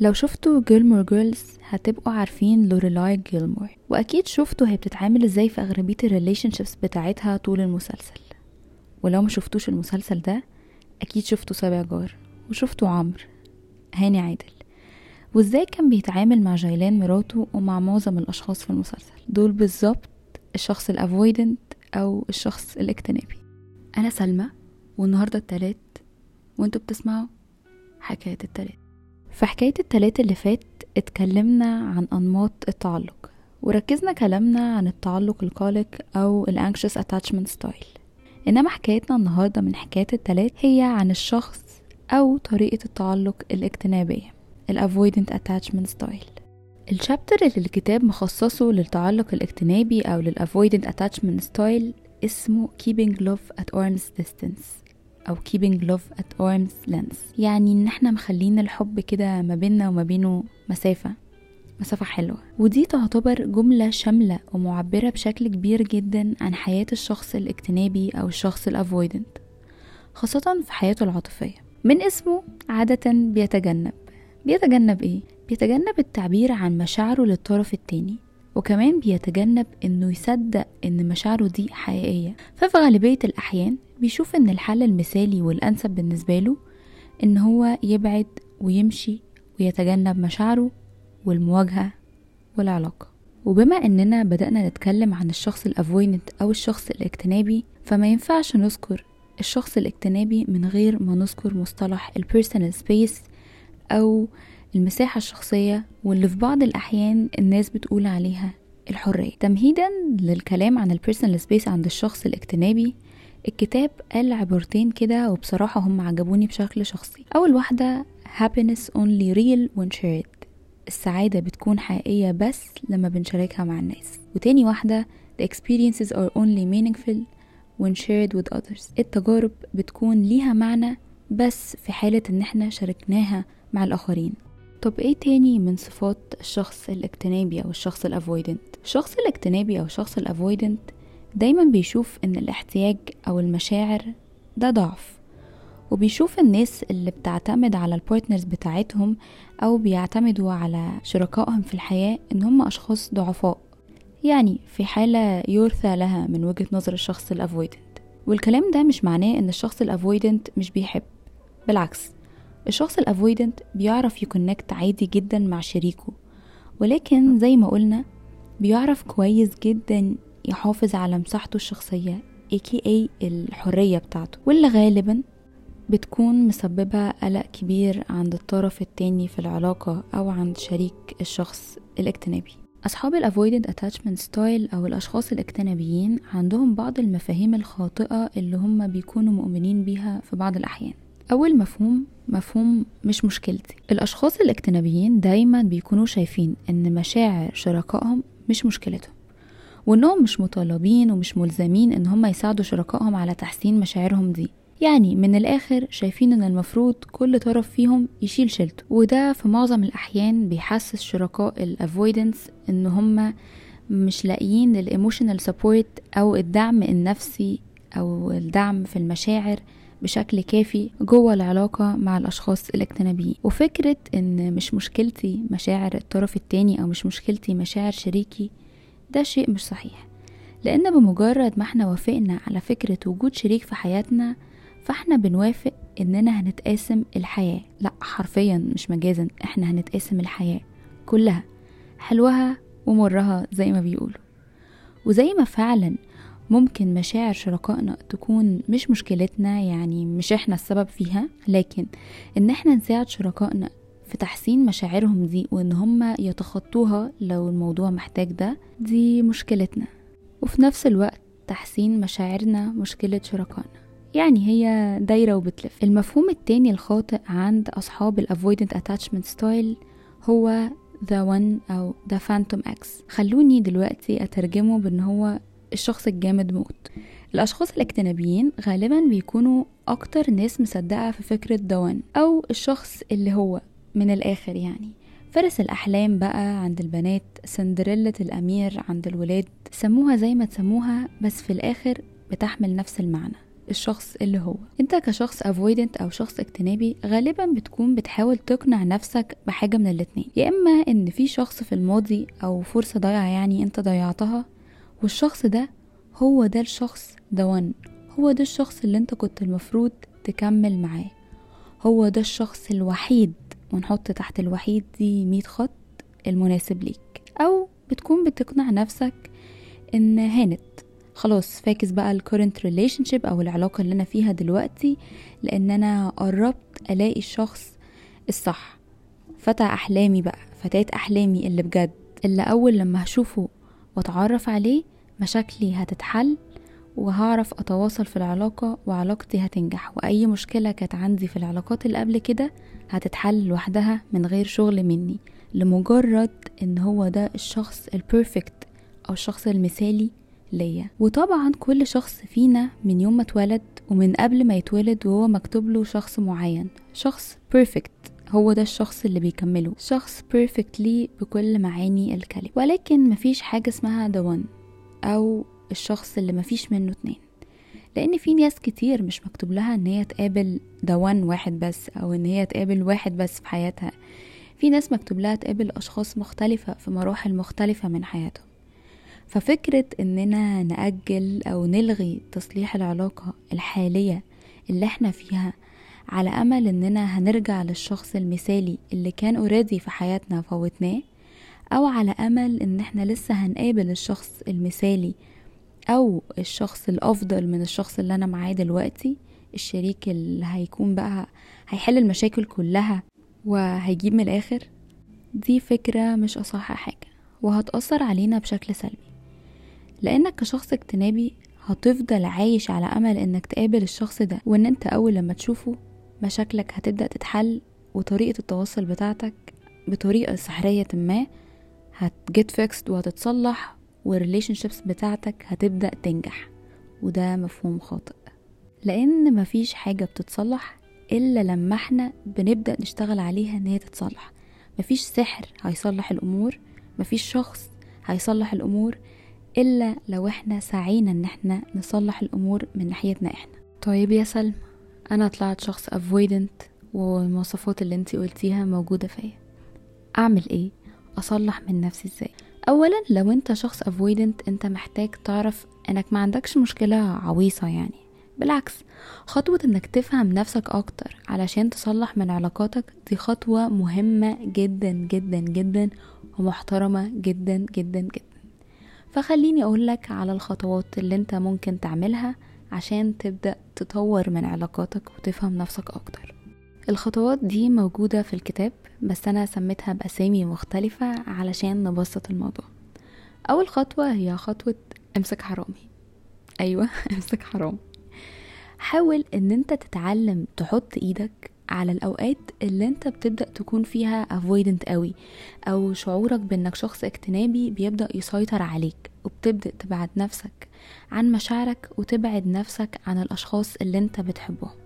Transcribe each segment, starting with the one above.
لو شفتوا Gilmore Girls هتبقوا عارفين لوريلاي جيلمور وأكيد شفتوا هي بتتعامل إزاي في اغلبيه ال relationships بتاعتها طول المسلسل. ولو ما شفتوش المسلسل ده أكيد شفتوا سابع جار وشفتوا عمرو هاني عادل. وإزاي كان بيتعامل مع جيلان مراته ومع معظم الأشخاص في المسلسل. دول بالظبط الشخص ال avoidant أو الشخص الاجتنابي. أنا سلمى والنهاردة التلات وأنتوا بتسمعوا حكاية التلات. في حكاية التلات اللي فات اتكلمنا عن أنماط التعلق وركزنا كلامنا عن التعلق القلق أو ال anxious attachment style. إنما حكايتنا النهاردة من حكاية التلات هي عن الشخص أو طريقة التعلق الاجتنابية ال avoidant attachment style. الشابتر اللي الكتاب مخصصه للتعلق الاجتنابي أو لل avoidant attachment style اسمه keeping love at arm's distance. أو keeping love at arm's length. يعني إن إحنا مخلين الحب كده ما بيننا وما بينه مسافة مسافة حلوة. ودي تعتبر جملة شاملة ومعبرة بشكل كبير جدا عن حياة الشخص الاجتنابي أو الشخص الافويدنت خاصة في حياته العاطفية. من اسمه عادة بيتجنب. بيتجنب إيه؟ بيتجنب التعبير عن مشاعره للطرف التاني وكمان بيتجنب إنه يصدق إن مشاعره دي حقيقية. ففي غالبية الأحيان بيشوف إن الحل المثالي والأنسب بالنسبة له إن هو يبعد ويمشي ويتجنب مشاعره والمواجهة والعلاقة. وبما إننا بدأنا نتكلم عن الشخص ال avoidant أو الشخص الاجتنابي فما ينفعش نذكر الشخص الاجتنابي من غير ما نذكر مصطلح ال personal space أو المساحة الشخصية واللي في بعض الأحيان الناس بتقول عليها الحرية. تمهيدا للكلام عن ال personal space عند الشخص الاجتنابي الكتاب قال عبارتين كده وبصراحة هم عجبوني بشكل شخصي. أول واحدة happiness only real when shared. السعادة بتكون حقيقية بس لما بنشاركها مع الناس. وتاني واحدة the experiences are only meaningful when shared with others. التجارب بتكون ليها معنى بس في حالة إن إحنا شاركناها مع الآخرين. طب إيه تاني من صفات الشخص الاجتنابي أو الشخص الافويدنت الشخص الاجتنابي أو الشخص الافويدنت دايما بيشوف إن الاحتياج أو المشاعر ده ضعف وبيشوف الناس اللي بتعتمد على ال partners بتاعتهم أو بيعتمدوا على شركائهم في الحياة إن هم أشخاص ضعفاء. يعني في حالة يرثى لها من وجهة نظر الشخص ال avoidant والكلام ده مش معناه إن الشخص ال avoidant مش بيحب بالعكس الشخص ال avoidant بيعرف ي connect عادي جدا مع شريكه ولكن زي ما قلنا بيعرف كويس جدا يحافظ على مساحته الشخصية aka الحرية بتاعته. واللي غالبا بتكون مسببة قلق كبير عند الطرف التاني في العلاقة أو عند شريك الشخص الاجتنابي. أصحاب ال avoidant attachment style أو الأشخاص الاجتنابيين عندهم بعض المفاهيم الخاطئة اللي هم بيكونوا مؤمنين بيها في بعض الأحيان. أول مفهوم مفهوم مش مشكلتي. الأشخاص الاجتنابيين دايما بيكونوا شايفين إن مشاعر شركائهم مش مشكلتهم. وإنهم مش مطالبين ومش ملزمين إن هم يساعدوا شركائهم على تحسين مشاعرهم دي. يعني من الآخر شايفين إن المفروض كل طرف فيهم يشيل شيلته وده في معظم الأحيان بيحسس شركاء ال avoidants إن هم مش لاقيين ال emotional support أو الدعم النفسي أو الدعم في المشاعر بشكل كافي جوه العلاقة مع الأشخاص الاجتنابيين. وفكرة إن مش مشكلتي مشاعر الطرف التاني أو مش مشكلتي مشاعر شريكي ده شيء مش صحيح. لأن بمجرد ما إحنا وافقنا على فكرة وجود شريك في حياتنا فإحنا بنوافق إننا هنتقاسم الحياة. لأ حرفيا مش مجازا إحنا هنتقاسم الحياة كلها حلوها ومرها زي ما بيقولوا. وزي ما فعلا ممكن مشاعر شركائنا تكون مش مشكلتنا يعني مش إحنا السبب فيها لكن إن إحنا نساعد شركائنا في تحسين مشاعرهم دي وإن هم يتخطوها لو الموضوع محتاج ده دي مشكلتنا. وفي نفس الوقت تحسين مشاعرنا مشكلة شركائنا. يعني هي دايرة وبتلف. المفهوم التاني الخاطئ عند أصحاب ال avoidant attachment style هو the one أو the phantom X خلوني دلوقتي أترجمه بأن هو الشخص الجامد موت. الأشخاص الاجتنابيين غالبا بيكونوا أكتر ناس مصدقة في فكرة دوان أو الشخص اللي هو. من الآخر يعني. فارس الأحلام بقى عند البنات سندريلا الأمير عند الولاد سموها زي ما تسموها بس في الآخر بتحمل نفس المعنى الشخص اللي هو. انت كشخص avoidant أو شخص اجتنابي غالبا بتكون بتحاول تقنع نفسك بحاجة من الاتنين. يا إما إن في شخص في الماضي أو فرصة ضايعة يعني أنت ضيعتها والشخص ده هو ده الشخص ده one هو ده الشخص اللي أنت كنت المفروض تكمل معاه. هو ده الشخص الوحيد ونحط تحت الوحيد دي مية خط المناسب ليك. أو بتكون بتقنع نفسك إن هانت. خلاص fuck بقى ال current relationship أو العلاقة اللي أنا فيها دلوقتي لأن أنا قربت ألاقي الشخص الصح. فتى أحلامي بقى فتاة أحلامي اللي بجد. اللي أول لما هشوفه وأتعرف عليه مشاكلي هتتحل وهعرف أتواصل في العلاقة وعلاقتي هتنجح. وأي مشكلة كانت عندي في العلاقات اللي قبل كده هتتحل لوحدها من غير شغل مني لمجرد إن هو ده الشخص ال perfect أو الشخص المثالي ليا. وطبعا كل شخص فينا من يوم ما اتولد ومن قبل ما يتولد وهو مكتوب له شخص معين. شخص perfect هو ده الشخص اللي بيكمله. شخص بيرفكتلي بكل معاني الكلمة. ولكن مفيش حاجة اسمها the أو الشخص اللي مفيش منه اتنين. لأن في ناس كتير مش مكتوب لها إن هي تقابل one واحد بس أو إن هي تقابل واحد بس في حياتها. في ناس مكتوب لها تقابل أشخاص مختلفة في مراحل مختلفة من حياتهم. ففكرة إننا نأجل أو نلغي تصليح العلاقة الحالية اللي إحنا فيها على أمل إننا هنرجع للشخص المثالي اللي كان اوريدي في حياتنا فوتناه أو على أمل إن إحنا لسه هنقابل الشخص المثالي أو الشخص الأفضل من الشخص اللي أنا معاه دلوقتي الشريك اللي هيكون بقى هيحل المشاكل كلها وهيجيب من الآخر دي فكرة مش أصح حاجة وهتأثر علينا بشكل سلبي. لأنك كشخص اجتنابي هتفضل عايش على أمل إنك تقابل الشخص ده وإن أنت أول لما تشوفه مشاكلك هتبدأ تتحل وطريقة التواصل بتاعتك بطريقة سحرية ما هت get fixed وهتتصلح وال relationships بتاعتك هتبدأ تنجح وده مفهوم خاطئ لأن مفيش حاجة بتتصلح إلا لما إحنا بنبدأ نشتغل عليها إن هي تتصلح مفيش سحر هيصلح الأمور مفيش شخص هيصلح الأمور إلا لو إحنا سعينا إن إحنا نصلح الأمور من ناحيتنا إحنا طيب يا سلمى أنا طلعت شخص avoidant والمواصفات اللي أنتي قلتيها موجودة فيا أعمل إيه؟ أصلح من نفسي إزاي؟ أولا لو أنت شخص avoidant أنت محتاج تعرف إنك ما عندكش مشكلة عويصة يعني. بالعكس خطوة إنك تفهم نفسك أكتر علشان تصلح من علاقاتك دي خطوة مهمة جدا جدا جدا ومحترمة جدا جدا جدا. فخليني اقولك على الخطوات اللي أنت ممكن تعملها عشان تبدأ تطور من علاقاتك وتفهم نفسك أكتر. الخطوات دي موجودة في الكتاب بس أنا سميتها بأسامي مختلفة علشان نبسط الموضوع. أول خطوة هي خطوة امسك حرامي. أيوه امسك حرام. حاول إن أنت تتعلم تحط إيدك على الأوقات اللي أنت بتبدأ تكون فيها avoidant قوي أو شعورك بإنك شخص اجتنابي بيبدأ يسيطر عليك وبتبدأ تبعد نفسك عن مشاعرك وتبعد نفسك عن الأشخاص اللي أنت بتحبهم.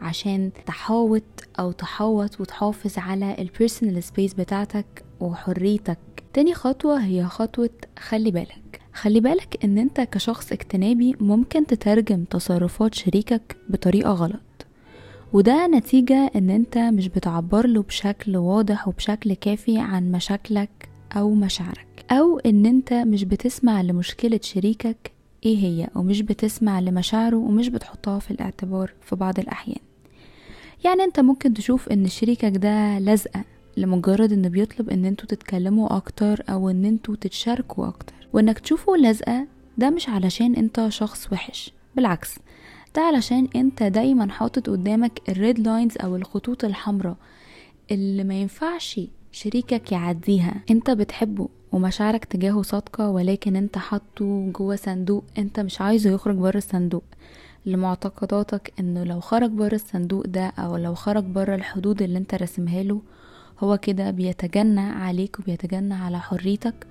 عشان تحاوط أو تحوط وتحافظ على ال personal space بتاعتك وحريتك. تاني خطوة هي خطوة خلي بالك. خلي بالك إن أنت كشخص اجتنابي ممكن تترجم تصرفات شريكك بطريقة غلط. وده نتيجة إن أنت مش بتعبر له بشكل واضح وبشكل كافي عن مشاكلك أو مشاعرك. أو إن أنت مش بتسمع لمشكلة شريكك إيه هي ومش بتسمع لمشاعره ومش بتحطها في الاعتبار في بعض الأحيان. يعني انت ممكن تشوف ان شريكك ده لازقة لمجرد انه بيطلب ان أنتوا تتكلموا أكتر أو ان أنتوا تتشاركوا أكتر. وانك تشوفه لازقة ده مش علشان انت شخص وحش بالعكس ده علشان انت دايما حاطط قدامك ال red lines أو الخطوط الحمراء اللي ما ينفعش شريكك يعديها. انت بتحبه ومشاعرك تجاهه صادقة ولكن انت حاطه جوه صندوق انت مش عايزه يخرج بره الصندوق. لمعتقداتك إنه لو خرج بره الصندوق ده أو لو خرج بره الحدود اللي أنت رسمها له هو كده بيتجنى عليك وبيتجنى على حريتك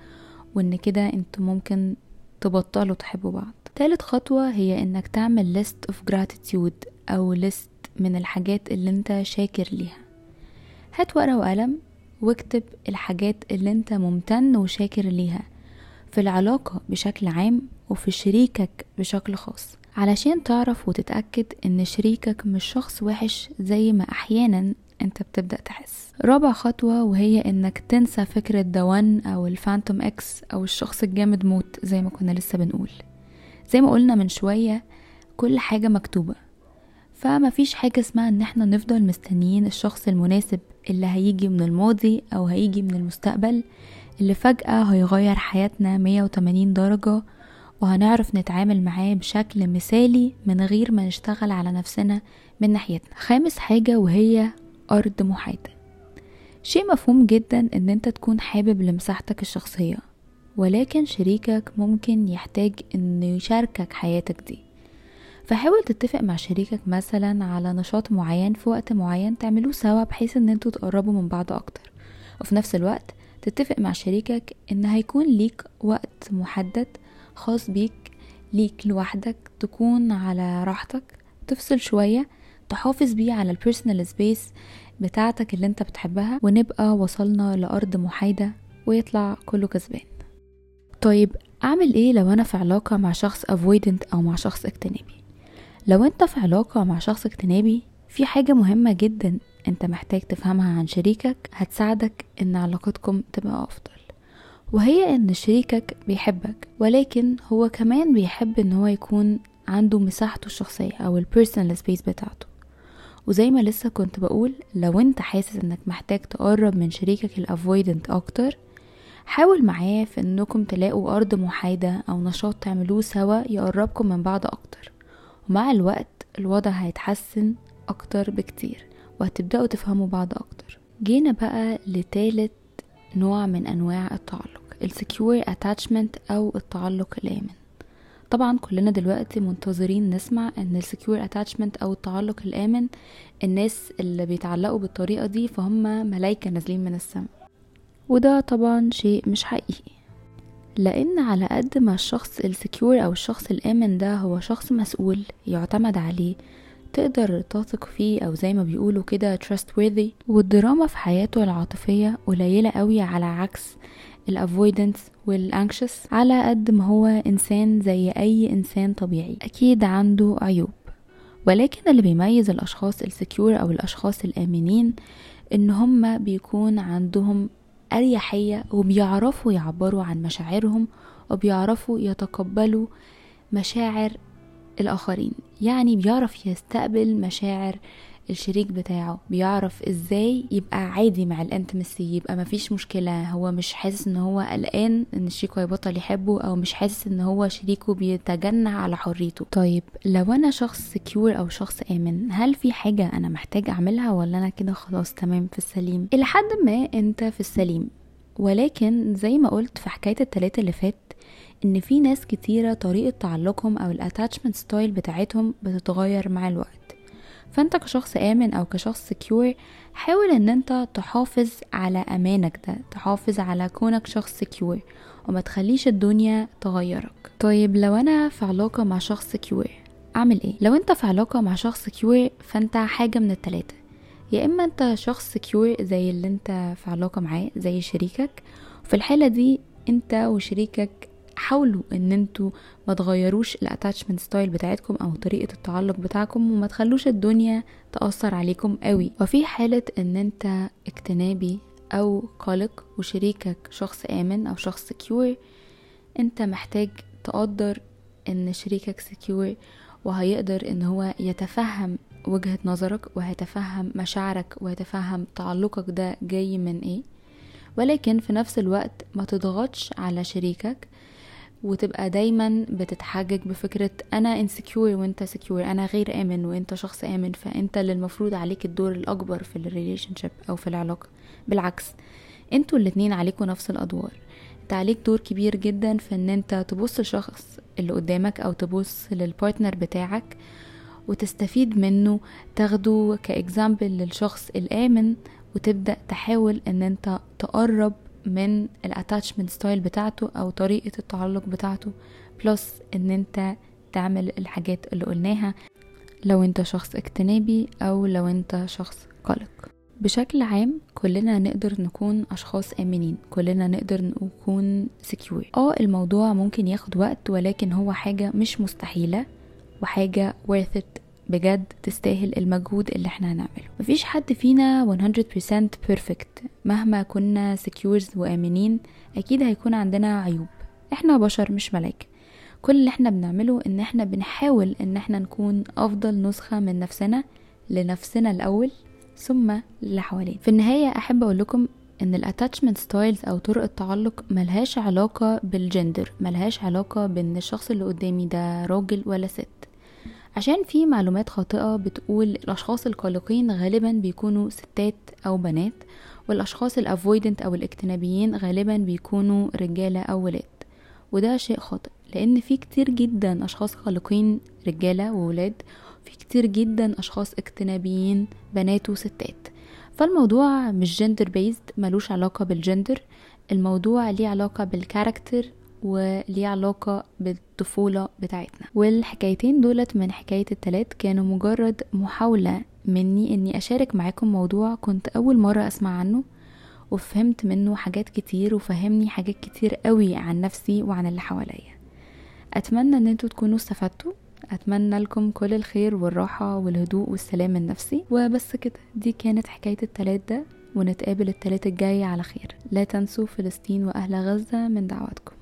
وإن كده أنتوا ممكن تبطلوا تحبوا بعض. تالت خطوة هي إنك تعمل list of gratitude أو list من الحاجات اللي أنت شاكر ليها. هات ورقة وقلم واكتب الحاجات اللي أنت ممتن وشاكر ليها في العلاقة بشكل عام وفي شريكك بشكل خاص. علشان تعرف وتتأكد إن شريكك مش شخص وحش زي ما أحيانا أنت بتبدأ تحس. رابع خطوة وهي إنك تنسى فكرة دوان أو الفانتوم إكس أو الشخص الجامد موت زي ما كنا لسه بنقول. زي ما قلنا من شوية كل حاجة مكتوبة. فما فيش حاجة اسمها إن إحنا نفضل مستنيين الشخص المناسب اللي هيجي من الماضي أو هيجي من المستقبل اللي فجأة هيغير حياتنا 180 درجة وهنعرف نتعامل معاه بشكل مثالي من غير ما نشتغل على نفسنا من ناحيتنا. خامس حاجة وهي أرض محايدة. شيء مفهوم جدا إن أنت تكون حابب لمساحتك الشخصية ولكن شريكك ممكن يحتاج إنه يشاركك حياتك دي. فحاول تتفق مع شريكك مثلا على نشاط معين في وقت معين تعملوه سوا بحيث إن أنتوا تقربوا من بعض أكتر. وفي نفس الوقت تتفق مع شريكك إن هيكون ليك وقت محدد خاص بيك ليك لوحدك تكون على راحتك تفصل شوية تحافظ بيه على ال personal space بتاعتك اللي انت بتحبها ونبقى وصلنا لأرض محايدة ويطلع كله كسبان. طيب أعمل إيه لو أنا في علاقة مع شخص avoidant أو مع شخص اجتنابي؟ لو أنت في علاقة مع شخص اجتنابي في حاجة مهمة جدا أنت محتاج تفهمها عن شريكك هتساعدك إن علاقتكم تبقى أفضل. وهي إن شريكك بيحبك ولكن هو كمان بيحب إن هو يكون عنده مساحته الشخصية أو ال personal space بتاعته. وزي ما لسه كنت بقول لو أنت حاسس إنك محتاج تقرب من شريكك ال avoidant أكتر حاول معاه في إنكم تلاقوا أرض محايدة أو نشاط تعملوه سوا يقربكم من بعض أكتر. ومع الوقت الوضع هيتحسن أكتر بكتير وهتبدأوا تفهموا بعض أكتر. جينا بقى لتالت نوع من أنواع التعلق. ال secure attachment أو التعلق الآمن. طبعا كلنا دلوقتي منتظرين نسمع إن ال secure attachment أو التعلق الآمن الناس اللي بيتعلقوا بالطريقة دي فهم ملايكة نازلين من السماء. وده طبعا شيء مش حقيقي. لأن على قد ما الشخص ال secure أو الشخص الآمن ده هو شخص مسؤول يعتمد عليه تقدر تثق فيه أو زي ما بيقولوا كده trustworthy والدراما في حياته العاطفية قليلة قوي على عكس ال avoidants وال anxious على قد ما هو إنسان زي أي إنسان طبيعي. أكيد عنده عيوب. ولكن اللي بيميز الأشخاص ال secure أو الأشخاص الآمنين إن هم بيكون عندهم أريحية وبيعرفوا يعبروا عن مشاعرهم وبيعرفوا يتقبلوا مشاعر الآخرين. يعني بيعرف يستقبل مشاعر الشريك بتاعه بيعرف إزاي يبقى عادي مع ال intimacy يبقى مفيش مشكلة. هو مش حاسس ان هو قلقان ان شريكه هيبطل يحبه أو مش حاسس ان هو شريكه بيتجنى على حريته. طيب لو أنا شخص secure أو شخص آمن هل في حاجة أنا محتاج اعملها ولا أنا كده خلاص تمام في السليم؟ إلى حد ما انت في السليم. ولكن زي ما قلت في حكاية التلاتة اللي فات إن في ناس كتيرة طريقة تعلقهم أو ال attachment style بتاعتهم بتتغير مع الوقت. فانت كشخص آمن أو كشخص secure حاول إن انت تحافظ على أمانك ده تحافظ على كونك شخص secure وما تخليش الدنيا تغيرك. طيب لو أنا في علاقة مع شخص secure أعمل إيه؟ لو أنت في علاقة مع شخص secure فأنت حاجة من التلاتة. يا إما أنت شخص secure زي اللي أنت في علاقة معاه زي شريكك في الحالة دي أنت وشريكك حاولوا إن أنتوا ما تغيروش ال attachment style بتاعتكم أو طريقة التعلق بتاعكم وما تخلوش الدنيا تأثر عليكم قوي. وفي حالة إن انت اجتنابي أو قلق وشريكك شخص آمن أو شخص secure انت محتاج تقدر إن شريكك secure وهيقدر إن هو يتفهم وجهة نظرك وهيتفهم مشاعرك وهيتفهم تعلقك ده جاي من إيه. ولكن في نفس الوقت ما تضغطش على شريكك وتبقى دايما بتتحجج بفكرة أنا insecure وأنت secure أنا غير آمن وأنت شخص آمن فأنت اللي المفروض عليك الدور الأكبر في ال relation أو في العلاقة. بالعكس أنتوا الاتنين عليكوا نفس الأدوار. أنت عليك دور كبير جدا في إن أنت تبص للشخص اللي قدامك أو تبص لل partner بتاعك وتستفيد منه تاخده ك example للشخص الآمن وتبدأ تحاول إن أنت تقرب من ال attachment style بتاعته أو طريقة التعلق بتاعته plus إن أنت تعمل الحاجات اللي قلناها لو أنت شخص اجتنابي أو لو أنت شخص قلق. بشكل عام كلنا نقدر نكون أشخاص آمنين كلنا نقدر نكون secure آه الموضوع ممكن ياخد وقت ولكن هو حاجة مش مستحيلة وحاجة worth it بجد تستاهل المجهود اللي إحنا هنعمله. مفيش حد فينا 100% perfect. مهما كنا secure وآمنين أكيد هيكون عندنا عيوب. إحنا بشر مش ملايكة كل اللي إحنا بنعمله إن إحنا بنحاول إن إحنا نكون أفضل نسخة من نفسنا لنفسنا الأول ثم للي حوالينا. في النهاية أحب أقول لكم إن ال attachment styles أو طرق التعلق ملهاش علاقة بالجندر ملهاش علاقة بإن الشخص اللي قدامي ده راجل ولا ست. عشان في معلومات خاطئة بتقول الأشخاص القلقين غالبا بيكونوا ستات أو بنات والأشخاص ال avoidant أو الاجتنابيين غالبا بيكونوا رجالة أو ولاد. وده شيء خاطئ لأن في كتير جدا أشخاص قلقين رجالة وولاد في كتير جدا أشخاص اجتنابيين بنات وستات. فالموضوع مش gender based ملوش علاقة بالجندر الموضوع ليه علاقة بال character وليه علاقة بالطفولة بتاعتنا. والحكايتين دولت من حكاية التلات كانوا مجرد محاولة مني إني أشارك معاكم موضوع كنت أول مرة أسمع عنه وفهمت منه حاجات كتير وفهمني حاجات كتير قوي عن نفسي وعن اللي حواليا. أتمنى إن أنتوا تكونوا استفدتوا. أتمنى لكم كل الخير والراحة والهدوء والسلام النفسي وبس كده دي كانت حكاية التلات ده ونتقابل التلات الجاي على خير. لا تنسوا فلسطين وأهل غزة من دعواتكم.